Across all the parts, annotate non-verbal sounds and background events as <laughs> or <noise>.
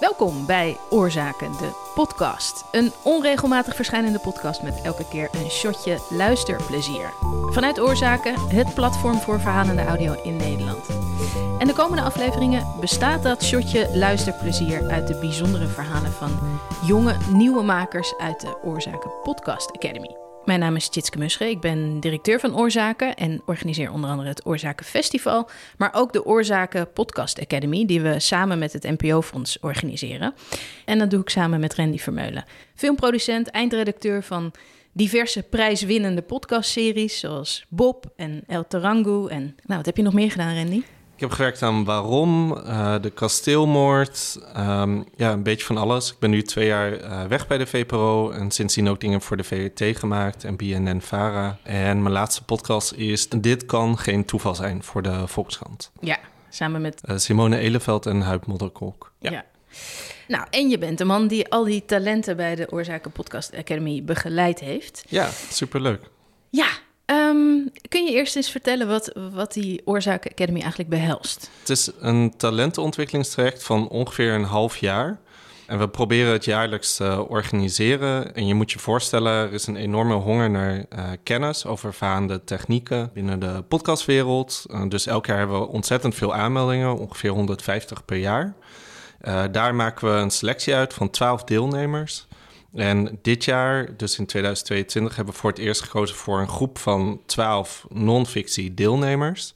Welkom bij Oorzaken, de podcast. Een onregelmatig verschijnende podcast met elke keer een shotje luisterplezier. Vanuit Oorzaken, het platform voor verhalende audio in Nederland. En de komende afleveringen bestaat dat shotje luisterplezier uit de bijzondere verhalen van jonge, nieuwe makers uit de Oorzaken Podcast Academy. Mijn naam is Tjitske Musche. Ik ben directeur van Oorzaken en organiseer onder andere het Oorzaken Festival, maar ook de Oorzaken Podcast Academy, die we samen met het NPO-fonds organiseren. En dat doe ik samen met Randy Vermeulen, filmproducent, eindredacteur van diverse prijswinnende podcastseries zoals Bob en El Tarangu. En nou, wat heb je nog meer gedaan, Randy? Ik heb gewerkt aan Waarom, uh, de kasteelmoord, um, ja, een beetje van alles. Ik ben nu twee jaar uh, weg bij de VPRO en sindsdien ook dingen voor de VRT gemaakt en BNN-Vara. En mijn laatste podcast is Dit kan geen toeval zijn voor de Volkskrant. Ja, samen met... Uh, Simone Eleveld en Huip Modderkolk. Ja. ja. Nou, en je bent de man die al die talenten bij de Oorzaken Podcast Academy begeleid heeft. Ja, superleuk. Ja, kun je eerst eens vertellen wat, wat die Oorzaken Academy eigenlijk behelst? Het is een talentenontwikkelingstraject van ongeveer een half jaar. En we proberen het jaarlijks te organiseren. En je moet je voorstellen, er is een enorme honger naar uh, kennis over vaande technieken binnen de podcastwereld. Uh, dus elk jaar hebben we ontzettend veel aanmeldingen, ongeveer 150 per jaar. Daar maken we een selectie uit van 12 deelnemers. En dit jaar, dus in 2022, hebben we voor het eerst gekozen voor een groep van 12 non-fictie deelnemers.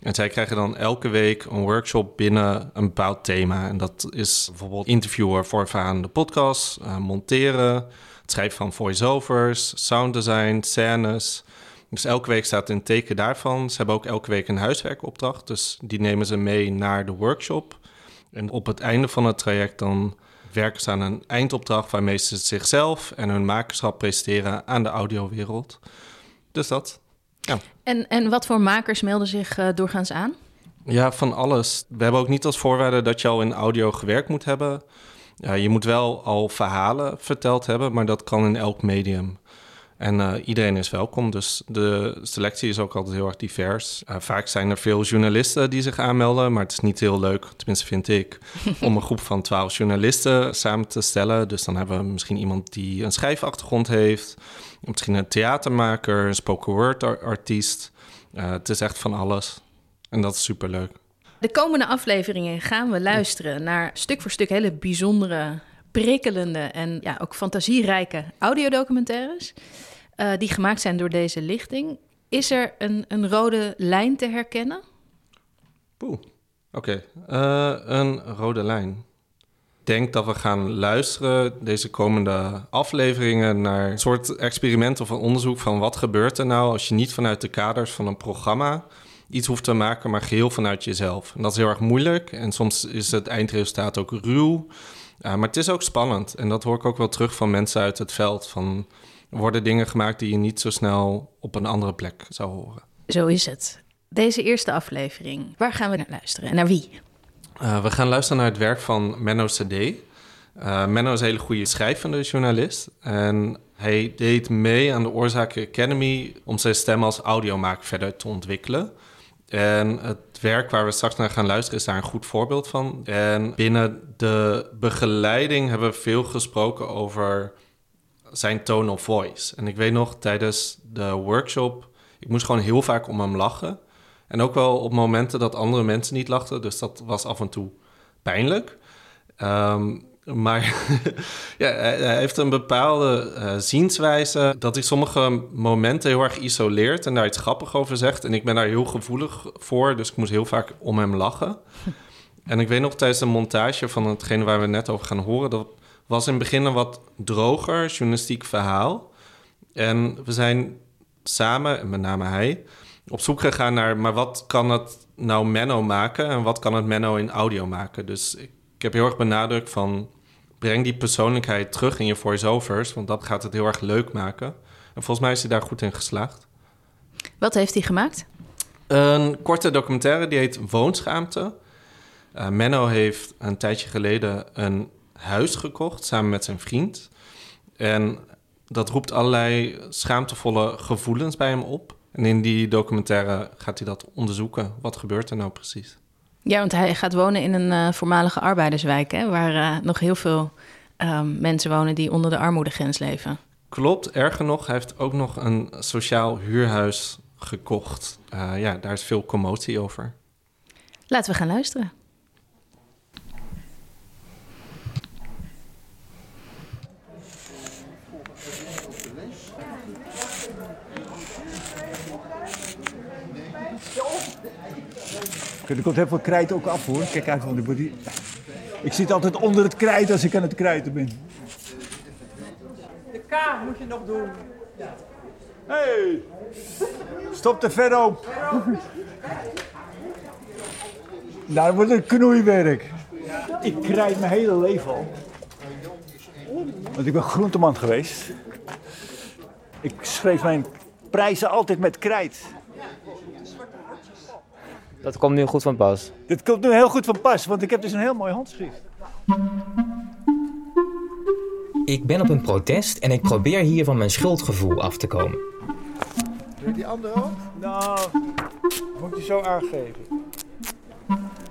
En zij krijgen dan elke week een workshop binnen een bepaald thema. En dat is bijvoorbeeld interviewer voor de podcast, uh, monteren, het schrijven van voiceovers, sounddesign, scènes. Dus elke week staat een teken daarvan. Ze hebben ook elke week een huiswerkopdracht, dus die nemen ze mee naar de workshop. En op het einde van het traject dan werken ze aan een eindopdracht waarmee ze zichzelf en hun makerschap presenteren aan de audiowereld. Dus dat. Ja. En, en wat voor makers melden zich uh, doorgaans aan? Ja, van alles. We hebben ook niet als voorwaarde dat je al in audio gewerkt moet hebben. Ja, je moet wel al verhalen verteld hebben, maar dat kan in elk medium. En uh, iedereen is welkom, dus de selectie is ook altijd heel erg divers. Uh, vaak zijn er veel journalisten die zich aanmelden, maar het is niet heel leuk, tenminste vind ik, <laughs> om een groep van twaalf journalisten samen te stellen. Dus dan hebben we misschien iemand die een schrijfachtergrond heeft, misschien een theatermaker, een spoken word artiest. Uh, het is echt van alles en dat is superleuk. De komende afleveringen gaan we luisteren naar stuk voor stuk hele bijzondere prikkelende en ja, ook fantasierijke audiodocumentaires. Uh, die gemaakt zijn door deze lichting. Is er een, een rode lijn te herkennen? Poeh, oké. Uh, een rode lijn. Ik denk dat we gaan luisteren deze komende afleveringen naar een soort experiment of een onderzoek van wat gebeurt er nou als je niet vanuit de kaders van een programma iets hoeft te maken, maar geheel vanuit jezelf. En dat is heel erg moeilijk en soms is het eindresultaat ook ruw. Maar het is ook spannend en dat hoor ik ook wel terug van mensen uit het veld. Van, worden dingen gemaakt die je niet zo snel op een andere plek zou horen. Zo is het. Deze eerste aflevering, waar gaan we naar luisteren en naar wie? Uh, we gaan luisteren naar het werk van Menno CD. Uh, Menno is een hele goede schrijvende journalist. En hij deed mee aan de Oorzaken Academy om zijn stem als audiomaker verder te ontwikkelen. En het werk waar we straks naar gaan luisteren is daar een goed voorbeeld van. En binnen de begeleiding hebben we veel gesproken over zijn tone of voice. En ik weet nog tijdens de workshop, ik moest gewoon heel vaak om hem lachen. En ook wel op momenten dat andere mensen niet lachten. Dus dat was af en toe pijnlijk. Um, maar <laughs> ja, hij heeft een bepaalde uh, zienswijze dat hij sommige momenten heel erg isoleert en daar iets grappigs over zegt. En ik ben daar heel gevoelig voor, dus ik moest heel vaak om hem lachen. <laughs> en ik weet nog tijdens de montage van hetgene waar we net over gaan horen, dat was in het begin een wat droger journalistiek verhaal. En we zijn samen, en met name hij, op zoek gegaan naar, maar wat kan het nou Menno maken en wat kan het Menno in audio maken? Dus ik, ik heb heel erg benadrukt van breng die persoonlijkheid terug in je voiceovers, want dat gaat het heel erg leuk maken. En volgens mij is hij daar goed in geslaagd. Wat heeft hij gemaakt? Een korte documentaire die heet Woonschaamte. Uh, Menno heeft een tijdje geleden een huis gekocht samen met zijn vriend. En dat roept allerlei schaamtevolle gevoelens bij hem op. En in die documentaire gaat hij dat onderzoeken. Wat gebeurt er nou precies? Ja, want hij gaat wonen in een uh, voormalige arbeiderswijk, hè, waar uh, nog heel veel uh, mensen wonen die onder de armoedegrens leven. Klopt, erger nog, hij heeft ook nog een sociaal huurhuis gekocht. Uh, ja, daar is veel commotie over. Laten we gaan luisteren. Er komt heel veel krijt ook af hoor. Kijk uit van de body. Ik zit altijd onder het krijt als ik aan het krijten ben. De K moet je nog doen. Hey! Stop te ver op. Daar wordt het knoeiwerk. Ik krijt mijn hele leven al. Want ik ben groenteman geweest. Ik schreef mijn prijzen altijd met krijt. Dat komt nu goed van pas. Dit komt nu heel goed van pas, want ik heb dus een heel mooi handschrift. Ik ben op een protest en ik probeer hier van mijn schuldgevoel af te komen. Wil je die andere ook? Nou, moet je zo aangeven.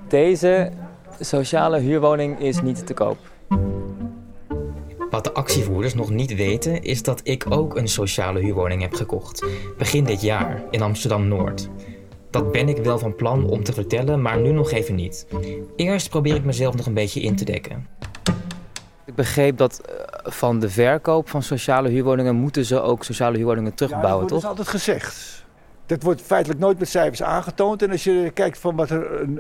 Deze sociale huurwoning is niet te koop. Wat de actievoerders nog niet weten is dat ik ook een sociale huurwoning heb gekocht. Begin dit jaar in Amsterdam-Noord. Dat ben ik wel van plan om te vertellen, maar nu nog even niet. Eerst probeer ik mezelf nog een beetje in te dekken. Ik begreep dat uh, van de verkoop van sociale huurwoningen moeten ze ook sociale huurwoningen terugbouwen, ja, dat toch? Dat is altijd gezegd. Dat wordt feitelijk nooit met cijfers aangetoond. En als je kijkt van wat er uh,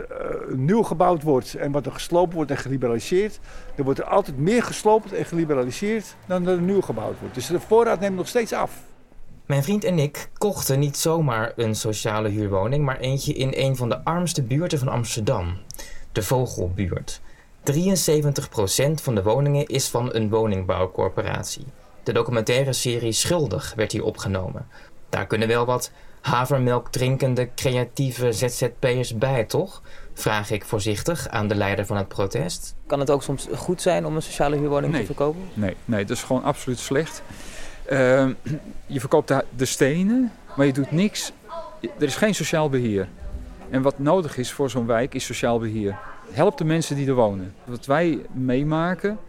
nieuw gebouwd wordt en wat er gesloopt wordt en geliberaliseerd, dan wordt er altijd meer gesloopt en geliberaliseerd dan er nieuw gebouwd wordt. Dus de voorraad neemt nog steeds af. Mijn vriend en ik kochten niet zomaar een sociale huurwoning, maar eentje in een van de armste buurten van Amsterdam, de Vogelbuurt. 73% van de woningen is van een woningbouwcorporatie. De documentaire serie Schuldig werd hier opgenomen. Daar kunnen wel wat havermelk drinkende creatieve ZZP'ers bij, toch? Vraag ik voorzichtig aan de leider van het protest. Kan het ook soms goed zijn om een sociale huurwoning nee. te verkopen? Nee, nee, dat is gewoon absoluut slecht. Uh, je verkoopt de, de stenen, maar je doet niks. Er is geen sociaal beheer. En wat nodig is voor zo'n wijk is sociaal beheer. Help de mensen die er wonen. Wat wij meemaken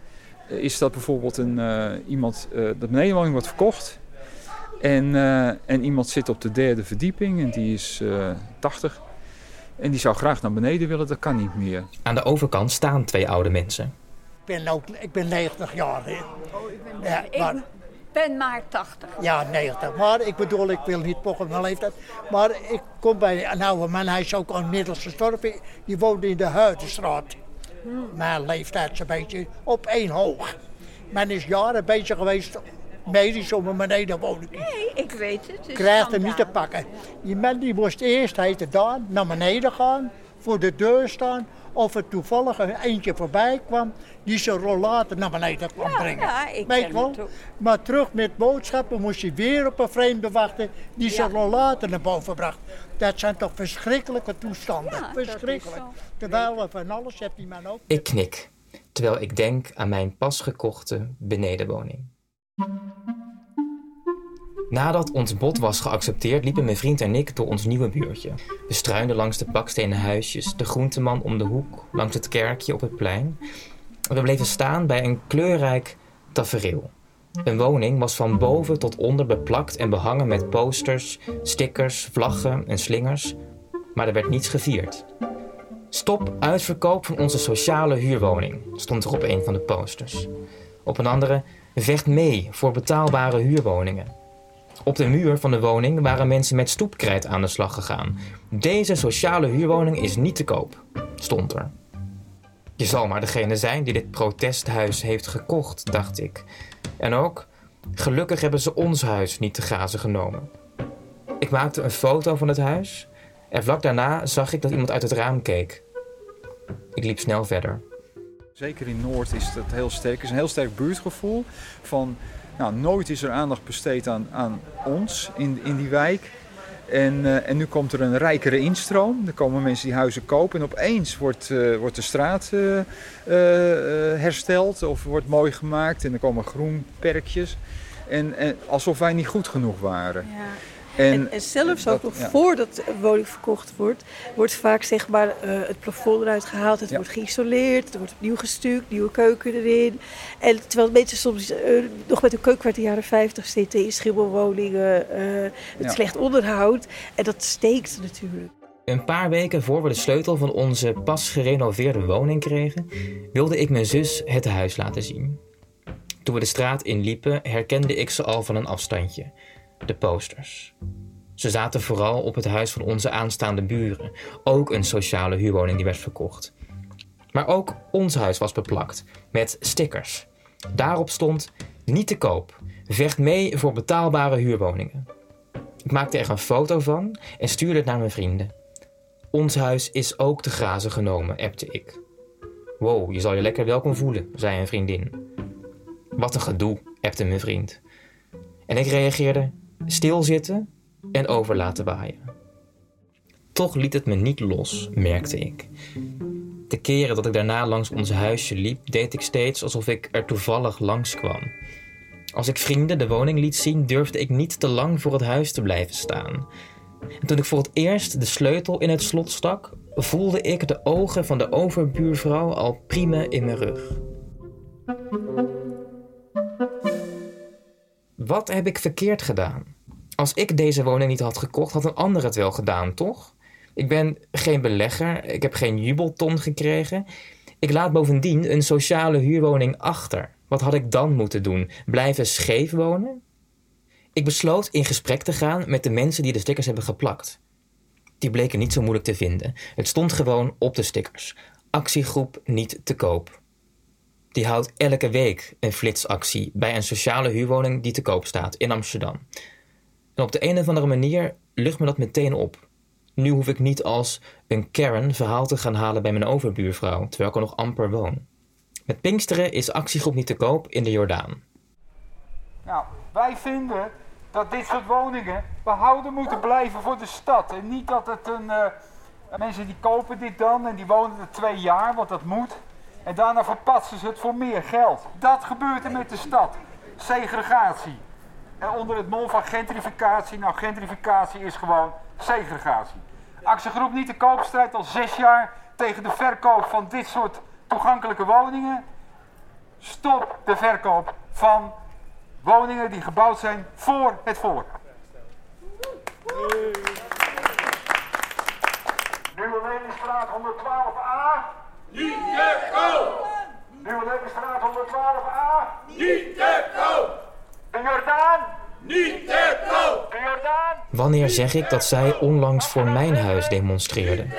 is dat bijvoorbeeld een, uh, iemand, uh, dat benedenwoning wordt verkocht. En, uh, en iemand zit op de derde verdieping en die is 80. En die zou graag naar beneden willen, dat kan niet meer. Aan de overkant staan twee oude mensen. Ik ben, ook, ik ben 90 jaar. Hè. Oh, ik ben, ja, maar, ik ben maar 80. Ja, 90. Maar ik bedoel, ik wil niet pochen mijn leeftijd. Maar ik kom bij een oude man, hij is ook al inmiddels gestorven. Die woonde in de Huidenstraat. Hmm. Mijn leeftijd is een beetje op één hoog. Men is jaren bezig geweest medisch om een beneden woning. Nee, ik weet het. het Krijgt hem niet te pakken. Die man die moest eerst, hij heette Daan, naar beneden gaan, voor de deur staan. Of er toevallig een eentje voorbij kwam die zijn rollator naar beneden kwam ja, brengen. Ja, ik Weet wel? Maar terug met boodschappen moest hij weer op een vreemde wachten die zijn ja. rollator naar boven bracht. Dat zijn toch verschrikkelijke toestanden. Ja, Verschrikkelijk. Terwijl we van alles hebt die man ook. Ik knik, terwijl ik denk aan mijn pas gekochte benedenwoning. Nadat ons bod was geaccepteerd, liepen mijn vriend en ik door ons nieuwe buurtje. We struinden langs de bakstenen huisjes, de groenteman om de hoek, langs het kerkje op het plein. We bleven staan bij een kleurrijk tafereel. Een woning was van boven tot onder beplakt en behangen met posters, stickers, vlaggen en slingers, maar er werd niets gevierd. Stop uitverkoop van onze sociale huurwoning, stond er op een van de posters. Op een andere, vecht mee voor betaalbare huurwoningen. Op de muur van de woning waren mensen met stoepkrijt aan de slag gegaan. Deze sociale huurwoning is niet te koop, stond er. Je zal maar degene zijn die dit protesthuis heeft gekocht, dacht ik. En ook, gelukkig hebben ze ons huis niet te grazen genomen. Ik maakte een foto van het huis en vlak daarna zag ik dat iemand uit het raam keek. Ik liep snel verder. Zeker in Noord is dat heel sterk. Het is een heel sterk buurtgevoel van nou, nooit is er aandacht besteed aan, aan ons in, in die wijk. En, uh, en nu komt er een rijkere instroom. Er komen mensen die huizen kopen. En opeens wordt, uh, wordt de straat uh, hersteld of wordt mooi gemaakt. En er komen groenperkjes. En, en alsof wij niet goed genoeg waren. Ja. En, en, zelfs ook nog voordat een woning verkocht wordt, wordt vaak zeg maar, uh, het plafond eruit gehaald. Het wordt geïsoleerd, er wordt opnieuw gestuukt, nieuwe keuken erin. En terwijl mensen soms uh, nog met een keuken uit de jaren 50 zitten in schimmelwoningen, uh, het slecht onderhoud. En dat steekt natuurlijk. Een paar weken voor we de sleutel van onze pas gerenoveerde woning kregen, wilde ik mijn zus het huis laten zien. Toen we de straat inliepen, herkende ik ze al van een afstandje. De posters. Ze zaten vooral op het huis van onze aanstaande buren, ook een sociale huurwoning die werd verkocht. Maar ook ons huis was beplakt met stickers. Daarop stond: niet te koop. Vecht mee voor betaalbare huurwoningen. Ik maakte er een foto van en stuurde het naar mijn vrienden. Ons huis is ook te grazen genomen, appte ik. Wow, je zal je lekker welkom voelen, zei een vriendin. Wat een gedoe, appte mijn vriend. En ik reageerde: stilzitten en over laten waaien. Toch liet het me niet los, merkte ik. De keren dat ik daarna langs ons huisje liep, deed ik steeds alsof ik er toevallig langs kwam. Als ik vrienden de woning liet zien, durfde ik niet te lang voor het huis te blijven staan. En toen ik voor het eerst de sleutel in het slot stak, voelde ik de ogen van de overbuurvrouw al prima in mijn rug. Wat heb ik verkeerd gedaan? Als ik deze woning niet had gekocht, had een ander het wel gedaan, toch? Ik ben geen belegger, ik heb geen jubelton gekregen. Ik laat bovendien een sociale huurwoning achter. Wat had ik dan moeten doen? Blijven scheef wonen? Ik besloot in gesprek te gaan met de mensen die de stickers hebben geplakt. Die bleken niet zo moeilijk te vinden. Het stond gewoon op de stickers. Actiegroep niet te koop. Die houdt elke week een flitsactie bij een sociale huurwoning die te koop staat in Amsterdam. En op de een of andere manier lucht me dat meteen op. Nu hoef ik niet als een Karen verhaal te gaan halen bij mijn overbuurvrouw, terwijl ik er nog amper woon. Met Pinksteren is actiegroep niet te koop in de Jordaan. Nou, wij vinden dat dit soort woningen behouden moeten blijven voor de stad. En niet dat het een. Uh, mensen die kopen dit dan en die wonen er twee jaar, want dat moet. En daarna verpatsen ze het voor meer geld. Dat gebeurt er met de stad. Segregatie. En onder het mom van gentrificatie, nou gentrificatie is gewoon segregatie. Actiegroep Niet de Koop strijdt al zes jaar tegen de verkoop van dit soort toegankelijke woningen. Stop de verkoop van woningen die gebouwd zijn voor het volk. Nieuwe Lelyststraat 112a. Niet te koop! Nieuwe Lelyststraat 112a. Niet te koop! De Jordaan. Niet te koop! Wanneer zeg ik dat zij onlangs voor mijn huis demonstreerden?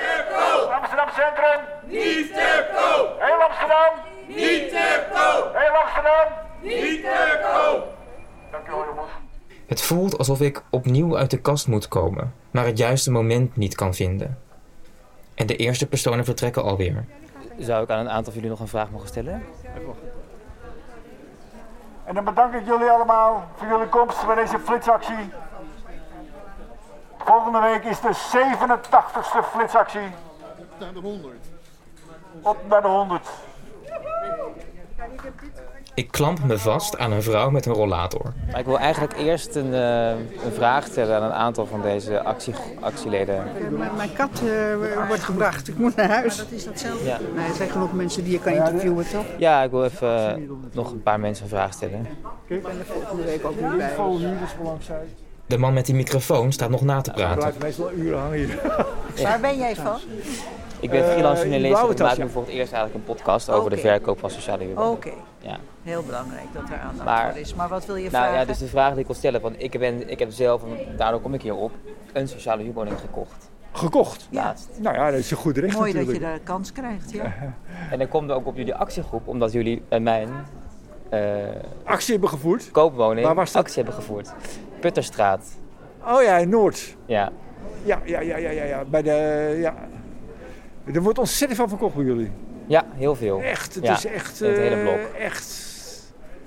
Amsterdam Centrum. Niet te koop! Heel Amsterdam. Niet te koop! Heel Amsterdam. Niet te koop! Dankjewel jongens. Het voelt alsof ik opnieuw uit de kast moet komen, maar het juiste moment niet kan vinden. En de eerste personen vertrekken alweer. Zou ik aan een aantal van jullie nog een vraag mogen stellen? En dan bedank ik jullie allemaal voor jullie komst bij deze flitsactie. Volgende week is de 87ste flitsactie. Naar de 100. Op naar de 100. Ik klamp me vast aan een vrouw met een rollator. Maar ik wil eigenlijk eerst een, uh, een vraag stellen aan een aantal van deze actie, actieleden. mijn kat uh, wordt gebracht. Ik moet naar huis. Dat is datzelfde. Ja. Nee, er zijn genoeg mensen die je kan interviewen, toch? Ja, ik wil even uh, nog een paar mensen een vraag stellen. Ik ben er volgende week ook niet bij. Vol huurders belangstelling. De man met die microfoon staat nog na te We praten. blijven meestal uren hangen hier. Waar ben jij van? Ik ben Eh, freelance journalist en ik maak nu voor het eerst eigenlijk een podcast over de verkoop van sociale huurwoningen. Oké, Ja. heel belangrijk dat er aandacht Maar- voor is. Maar wat wil je Nou vragen? ja, dus de vraag die ik wil stellen, want ik, ben, ik heb zelf, en daardoor kom ik hierop, een sociale huurwoning gekocht. Gekocht. Ja, Laatst. Nou ja, dat is een goed recht mooi dat je daar kans krijgt, ja. <laughs> En dan komt er ook op jullie actiegroep, omdat jullie bij mijn eh, Actie hebben gevoerd. koopwoning Waar was dat? actie hebben gevoerd. Putterstraat. Oh ja, in Noord. Ja. Ja, ja, ja, ja, ja, ja. Bij de, ja. Er wordt ontzettend van verkocht bij jullie. ja, heel veel. Echt, het Ja, is echt, het hele eh, blok. echt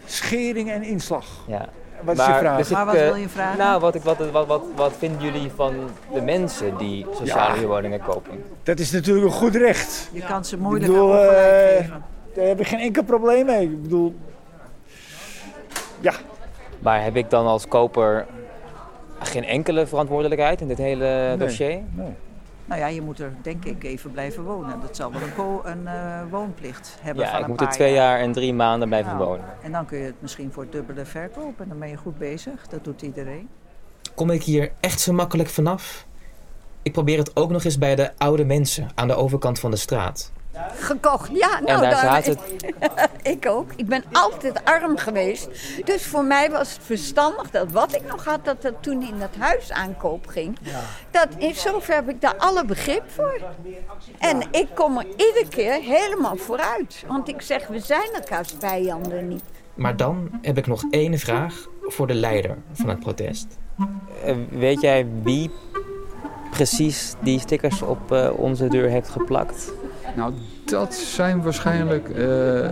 schering en inslag. Ja. Wat is je vraag? dus Maar wat eh, wil je vragen? Nou, wat, ik, wat, wat, wat, wat vinden jullie van de mensen die sociale Ja. huurwoningen kopen? Dat is natuurlijk een goed recht. Je kan ze moeilijk bedoel, eh, geven. daar heb ik geen enkel probleem mee. Ik bedoel, ja, Maar heb ik dan als koper geen enkele verantwoordelijkheid in dit hele dossier? Nee. Nou ja, je moet er denk ik even blijven wonen. Dat zal wel een, een uh, woonplicht hebben ja, van ik moet er twee jaar. en drie maanden blijven nou, wonen. En dan kun je het misschien voor het dubbele verkopen. En dan ben je goed bezig. Dat doet iedereen. Kom ik hier echt zo makkelijk vanaf? Ik probeer het ook nog eens bij de oude mensen aan de overkant van de straat. Gekocht, ja. Nou, en daar het. <laughs> ik ook. Ik ben altijd arm geweest. Dus voor mij was het verstandig dat wat ik nog had, dat het toen in het huis aankoop ging. Ja. Dat in zover heb ik daar alle begrip voor. En ik kom er iedere keer helemaal vooruit. Want ik zeg, we zijn elkaars vijanden niet. Maar dan heb ik nog één vraag voor de leider van het protest. Uh, weet jij wie precies die stickers op uh, onze deur heeft geplakt? Nou, dat zijn waarschijnlijk uh, uh,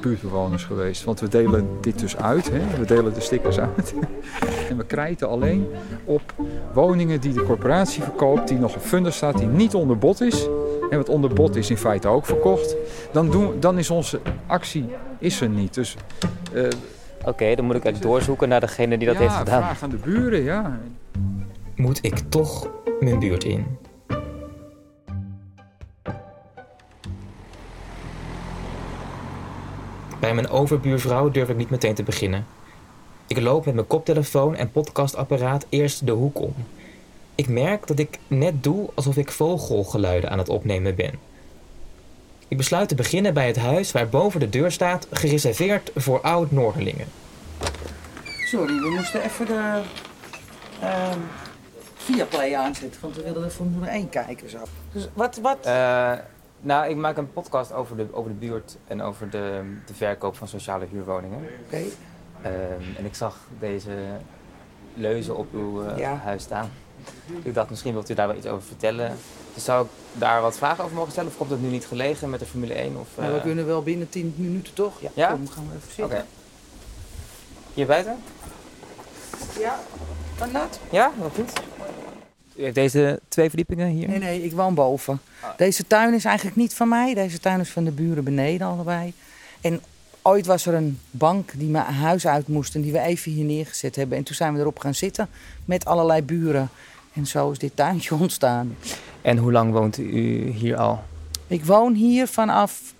buurtbewoners geweest. Want we delen dit dus uit. Hè? We delen de stickers uit. <laughs> en we krijten alleen op woningen die de corporatie verkoopt, die nog op funder staat, die niet onder bod is. En wat onder bod is in feite ook verkocht. Dan, doen, dan is onze actie is er niet. Dus, Oké, okay, dan moet ik eigenlijk doorzoeken naar degene die dat ja, heeft gedaan. vraag aan de buren, ja. Moet ik toch mijn buurt in? Bij mijn overbuurvrouw durf ik niet meteen te beginnen. Ik loop met mijn koptelefoon en podcastapparaat eerst de hoek om. Ik merk dat ik net doe alsof ik vogelgeluiden aan het opnemen ben. Ik besluit te beginnen bij het huis waar boven de deur staat gereserveerd voor oud-Noorderlingen. Sorry, we moesten even de uh, Viaplay aanzetten, want we wilden er voor moeder 1 kijken zo. Dus wat, wat? Uh, nou, ik maak een podcast over de, over de buurt en over de, de verkoop van sociale huurwoningen. Oké. Okay. Um, en ik zag deze leuzen op uw uh, ja. huis staan. Ik dacht, misschien wilt u daar wel iets over vertellen. Dus zou ik daar wat vragen over mogen stellen? Of komt het nu niet gelegen met de Formule 1? Of, uh... nou, we kunnen wel binnen 10 minuten, toch? Ja. ja? Kom, gaan we even zitten. Oké. Okay. Hier buiten? Ja. Kan dat? Ja, wel goed. U heeft deze twee verdiepingen hier? Nee, nee, ik woon boven. Ah. Deze tuin is eigenlijk niet van mij. Deze tuin is van de buren beneden allebei. En ooit was er een bank die mijn huis uit moest en die we even hier neergezet hebben. En toen zijn we erop gaan zitten met allerlei buren. En zo is dit tuintje <laughs> ontstaan. En hoe lang woont u hier al? Ik woon hier vanaf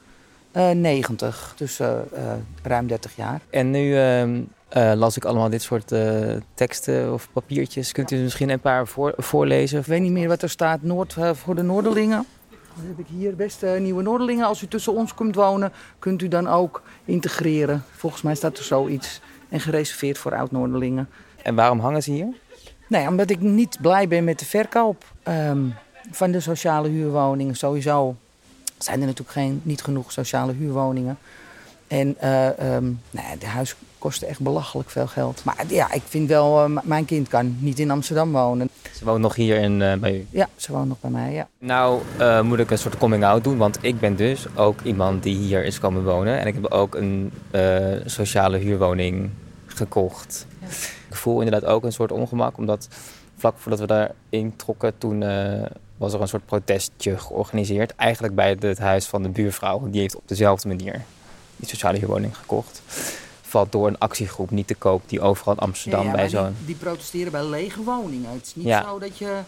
uh, 90, dus uh, uh, ruim 30 jaar. En nu ehm, uh, las ik allemaal dit soort uh, teksten of papiertjes. Kunt u misschien een paar voor, voorlezen? Ik weet niet meer wat er staat. Noord uh, voor de Noorderlingen. Dan heb ik hier beste nieuwe Noorderlingen. Als u tussen ons komt wonen, kunt u dan ook integreren. Volgens mij staat er zoiets. En gereserveerd voor oud-Noorderlingen. En waarom hangen ze hier? Nee, omdat ik niet blij ben met de verkoop um, van de sociale huurwoningen. Sowieso zijn er natuurlijk geen, niet genoeg sociale huurwoningen. En uh, um, nou, de huis kostte echt belachelijk veel geld. Maar ja, ik vind wel, uh, mijn kind kan niet in Amsterdam wonen. Ze woont nog hier in, uh, bij u? Ja, ze woont nog bij mij, ja. Nou moet ik een soort coming-out doen, want ik ben dus ook iemand die hier is komen wonen. En ik heb ook een sociale huurwoning gekocht. Ja. Ik voel inderdaad ook een soort ongemak, omdat vlak voordat we daarin trokken, toen was er een soort protestje georganiseerd. Eigenlijk bij het huis van de buurvrouw. Die heeft op dezelfde manier die sociale huurwoning gekocht valt door een actiegroep niet te koop die overal in Amsterdam ja, ja, bij zo'n... Die, die, protesteren bij lege woningen. Het is niet ja. zo dat, je,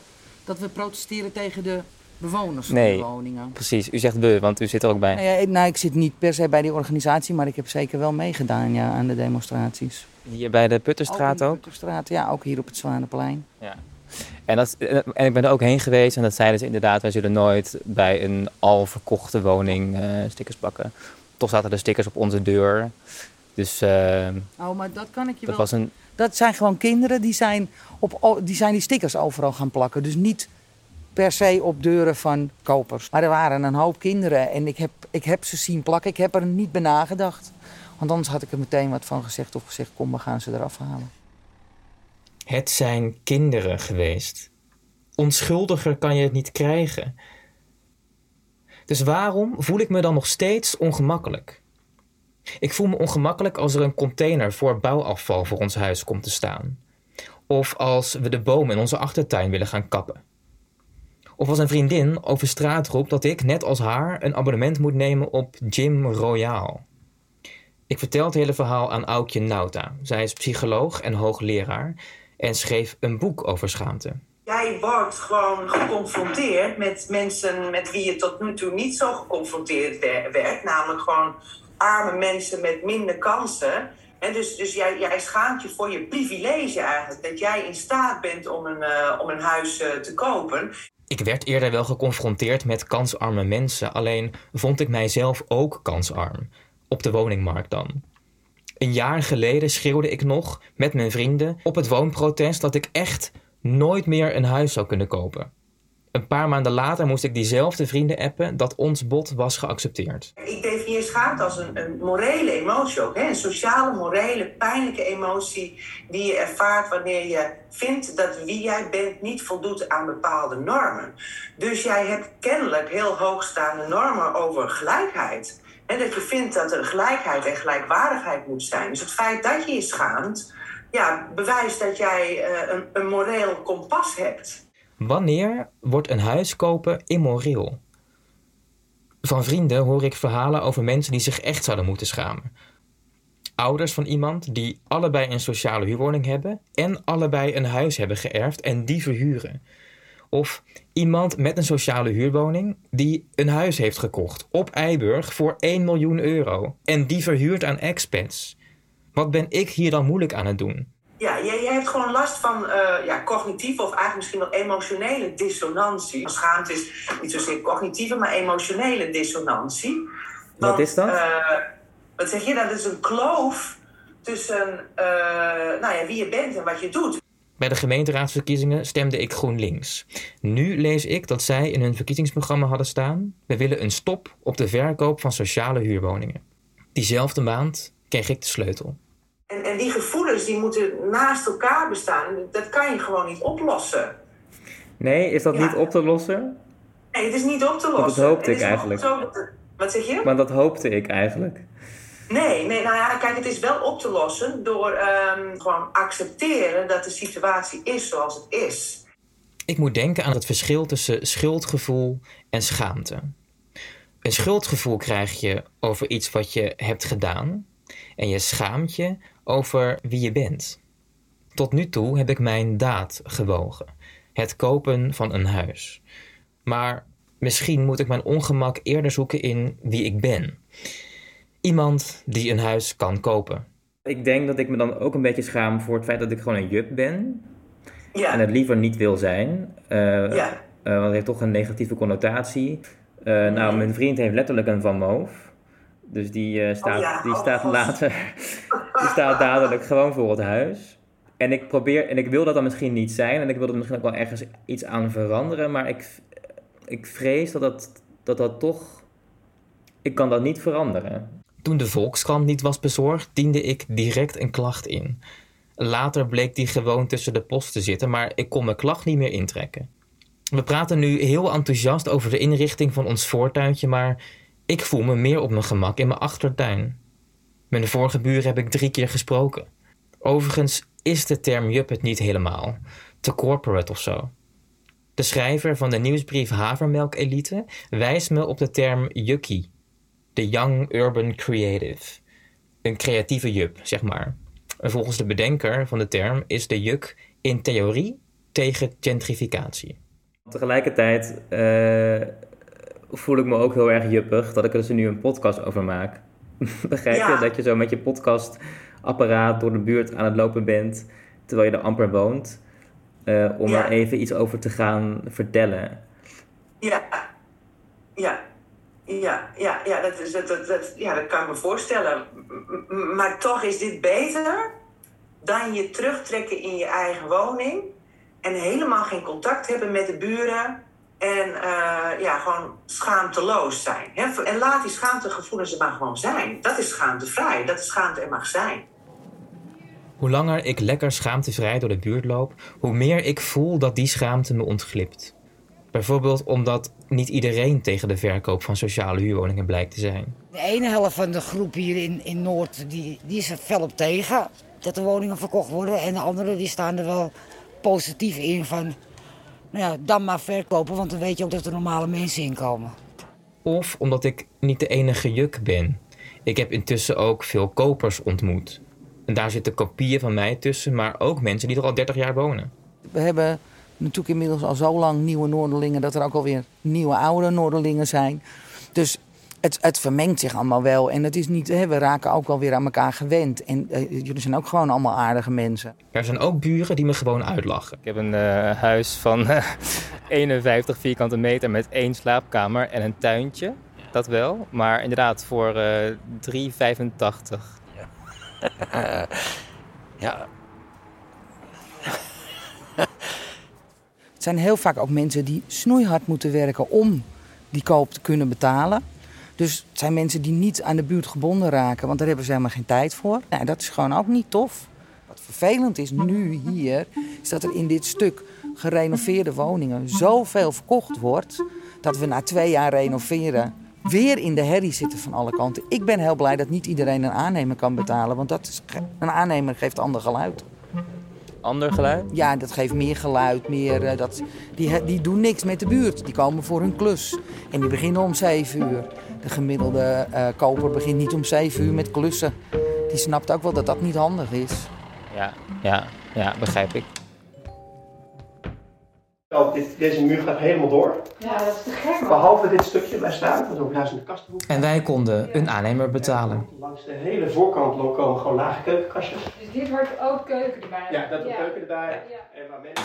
dat we protesteren tegen de bewoners van nee, de woningen. precies. U zegt we, want u zit er ook bij. Nou, nou, ik zit niet per se bij die organisatie, maar ik heb zeker wel meegedaan ja, aan de demonstraties. Hier bij de Putterstraat ook? ook? Putterstraat, ja, ook hier op het Zwanenplein. Ja. En, dat, en ik ben er ook heen geweest en dat zeiden ze inderdaad, wij zullen nooit bij een al verkochte woning uh, stickers pakken. Toch zaten er stickers op onze deur. Dus, uh, oh, maar dat kan ik je dat wel... Was een... Dat zijn gewoon kinderen die zijn, op, die zijn die stickers overal gaan plakken. Dus niet per se op deuren van kopers. Maar er waren een hoop kinderen en ik heb, ik heb ze zien plakken. Ik heb er niet bij nagedacht. Want anders had ik er meteen wat van gezegd of gezegd, kom, we gaan ze eraf halen. Het zijn kinderen geweest. Onschuldiger kan je het niet krijgen. Dus waarom voel ik me dan nog steeds ongemakkelijk? Ik voel me ongemakkelijk als er een container voor bouwafval voor ons huis komt te staan. Of als we de bomen in onze achtertuin willen gaan kappen. Of als een vriendin over straat roept dat ik, net als haar, een abonnement moet nemen op Gym Royale. Ik vertel het hele verhaal aan Aukje Nauta. Zij is psycholoog en hoogleraar. en schreef een boek over schaamte. Jij wordt gewoon geconfronteerd met mensen met wie je tot nu toe niet zo geconfronteerd werd, namelijk gewoon arme mensen met minder kansen. En dus dus jij, jij schaamt je voor je privilege eigenlijk. Dat jij in staat bent om een, uh, om een huis uh, te kopen. Ik werd eerder wel geconfronteerd met kansarme mensen. Alleen vond ik mijzelf ook kansarm. Op de woningmarkt dan. Een jaar geleden schreeuwde ik nog met mijn vrienden op het woonprotest dat ik echt nooit meer een huis zou kunnen kopen. Een paar maanden later moest ik diezelfde vrienden appen dat ons bod was geaccepteerd. Ik definieer schaamte als een, een morele emotie ook. Hè? Een sociale, morele, pijnlijke emotie die je ervaart wanneer je vindt dat wie jij bent niet voldoet aan bepaalde normen. Dus jij hebt kennelijk heel hoogstaande normen over gelijkheid. En dat je vindt dat er gelijkheid en gelijkwaardigheid moet zijn. Dus het feit dat je je schaamt, ja, bewijst dat jij uh, een, een moreel kompas hebt. Wanneer wordt een huis kopen immoreel? Van vrienden hoor ik verhalen over mensen die zich echt zouden moeten schamen. Ouders van iemand die allebei een sociale huurwoning hebben en allebei een huis hebben geërfd en die verhuren. Of iemand met een sociale huurwoning die een huis heeft gekocht op Eiburg voor 1 miljoen euro en die verhuurt aan expats. Wat ben ik hier dan moeilijk aan het doen? Ja, je, je hebt gewoon last van uh, ja, cognitieve of eigenlijk misschien wel emotionele dissonantie. Schaamte is niet zozeer cognitieve, maar emotionele dissonantie. wat is dat? Uh, wat zeg je? Dat is een kloof tussen uh, nou ja, wie je bent en wat je doet. Bij de gemeenteraadsverkiezingen stemde ik GroenLinks. Nu lees ik dat zij in hun verkiezingsprogramma hadden staan: we willen een stop op de verkoop van sociale huurwoningen. Diezelfde maand kreeg ik de sleutel. En, en die gevoelens die moeten naast elkaar bestaan. Dat kan je gewoon niet oplossen. Nee, is dat niet op te lossen? Nee, het is niet op te lossen. Want dat hoopte ik eigenlijk. wat zeg je? Maar dat hoopte ik eigenlijk. Nee, nee, nou ja, kijk, het is wel op te lossen door um, gewoon accepteren dat de situatie is zoals het is. Ik moet denken aan het verschil tussen schuldgevoel en schaamte. Een schuldgevoel krijg je over iets wat je hebt gedaan en je schaamt je over wie je bent. Tot nu toe heb ik mijn daad gewogen: het kopen van een huis. Maar misschien moet ik mijn ongemak eerder zoeken in wie ik ben. Iemand die een huis kan kopen. Ik denk dat ik me dan ook een beetje schaam voor het feit dat ik gewoon een jup ben. Ja. En het liever niet wil zijn. Uh, ja. Uh, want het heeft toch een negatieve connotatie. Uh, nou, mijn vriend heeft letterlijk een Van Moof. Dus die, uh, staat, oh die oh, staat later, die staat dadelijk gewoon voor het huis. En ik probeer, en ik wil dat dan misschien niet zijn. En ik wil er misschien ook wel ergens iets aan veranderen. Maar ik, ik vrees dat dat, dat dat toch, ik kan dat niet veranderen. Toen de Volkskrant niet was bezorgd, diende ik direct een klacht in. Later bleek die gewoon tussen de post te zitten, maar ik kon mijn klacht niet meer intrekken. We praten nu heel enthousiast over de inrichting van ons voortuintje, maar ik voel me meer op mijn gemak in mijn achtertuin. Met vorige buren heb ik drie keer gesproken. Overigens is de term Juppet niet helemaal. Te corporate of zo. De schrijver van de nieuwsbrief Havermelk Elite wijst me op de term Jukkie. De Young Urban Creative. Een creatieve jup, zeg maar. En volgens de bedenker van de term is de juk in theorie tegen gentrificatie. Tegelijkertijd uh, voel ik me ook heel erg juppig dat ik er dus nu een podcast over maak. <laughs> Begrijp je? Dat je zo met je podcastapparaat door de buurt aan het lopen bent terwijl je er amper woont. Uh, om er even iets over te gaan vertellen. Ja, ja. Ja, ja, ja, dat, is, dat, dat, dat, ja, dat kan ik me voorstellen. Maar toch is dit beter dan je terugtrekken in je eigen woning en helemaal geen contact hebben met de buren en uh, ja, gewoon schaamteloos zijn. Hè? En laat die schaamtegevoelens er maar gewoon zijn. Dat is schaamtevrij, dat is schaamte er mag zijn. Hoe langer ik lekker schaamtevrij door de buurt loop, hoe meer ik voel dat die schaamte me ontglipt. Bijvoorbeeld omdat niet iedereen tegen de verkoop van sociale huurwoningen blijkt te zijn. De ene helft van de groep hier in, in Noord die, die is er fel op tegen dat de woningen verkocht worden. En de anderen die staan er wel positief in van nou ja, dan maar verkopen, want dan weet je ook dat er normale mensen inkomen. Of omdat ik niet de enige juk ben. Ik heb intussen ook veel kopers ontmoet. En daar zitten kopieën van mij tussen, maar ook mensen die er al 30 jaar wonen. We hebben natuurlijk inmiddels al zo lang nieuwe Noorderlingen dat er ook alweer nieuwe oude Noorderlingen zijn. Dus het, het vermengt zich allemaal wel. En het is niet, hè, we raken ook wel weer aan elkaar gewend. En eh, jullie zijn ook gewoon allemaal aardige mensen. Er zijn ook buren die me gewoon uitlachen. Ik heb een uh, huis van <laughs> 51 vierkante meter met één slaapkamer en een tuintje. Dat wel, maar inderdaad voor uh, 3,85. <laughs> ja. <laughs> Het zijn heel vaak ook mensen die snoeihard moeten werken om die koop te kunnen betalen. Dus het zijn mensen die niet aan de buurt gebonden raken, want daar hebben ze helemaal geen tijd voor. Nou, dat is gewoon ook niet tof. Wat vervelend is nu hier, is dat er in dit stuk gerenoveerde woningen zoveel verkocht wordt, dat we na twee jaar renoveren weer in de herrie zitten van alle kanten. Ik ben heel blij dat niet iedereen een aannemer kan betalen, want dat is, een aannemer geeft ander geluid. Ander geluid? Ja, dat geeft meer geluid. Meer, uh, dat, die, die doen niks met de buurt. Die komen voor hun klus. En die beginnen om 7 uur. De gemiddelde uh, koper begint niet om 7 uur met klussen. Die snapt ook wel dat dat niet handig is. Ja, ja, ja begrijp ik. Oh, dit, deze muur gaat helemaal door. Ja, dat is te gek. Behalve dit stukje waar staan, want ook naast in de kastenhoek. En wij konden een aannemer betalen. Langs de hele voorkant komen gewoon lage keukenkastjes. Dus dit wordt ook keuken erbij? Ja, dat wordt ja. keuken erbij. Ja. En waar mensen...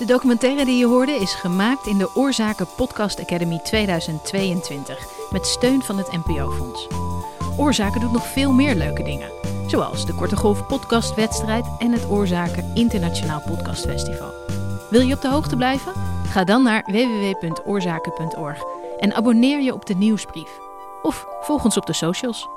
De documentaire die je hoorde is gemaakt in de Oorzaken Podcast Academy 2022 met steun van het NPO-fonds. Oorzaken doet nog veel meer leuke dingen, zoals de Korte Golf Podcastwedstrijd en het Oorzaken Internationaal Podcastfestival. Wil je op de hoogte blijven? Ga dan naar www.oorzaken.org en abonneer je op de nieuwsbrief. Of volg ons op de socials.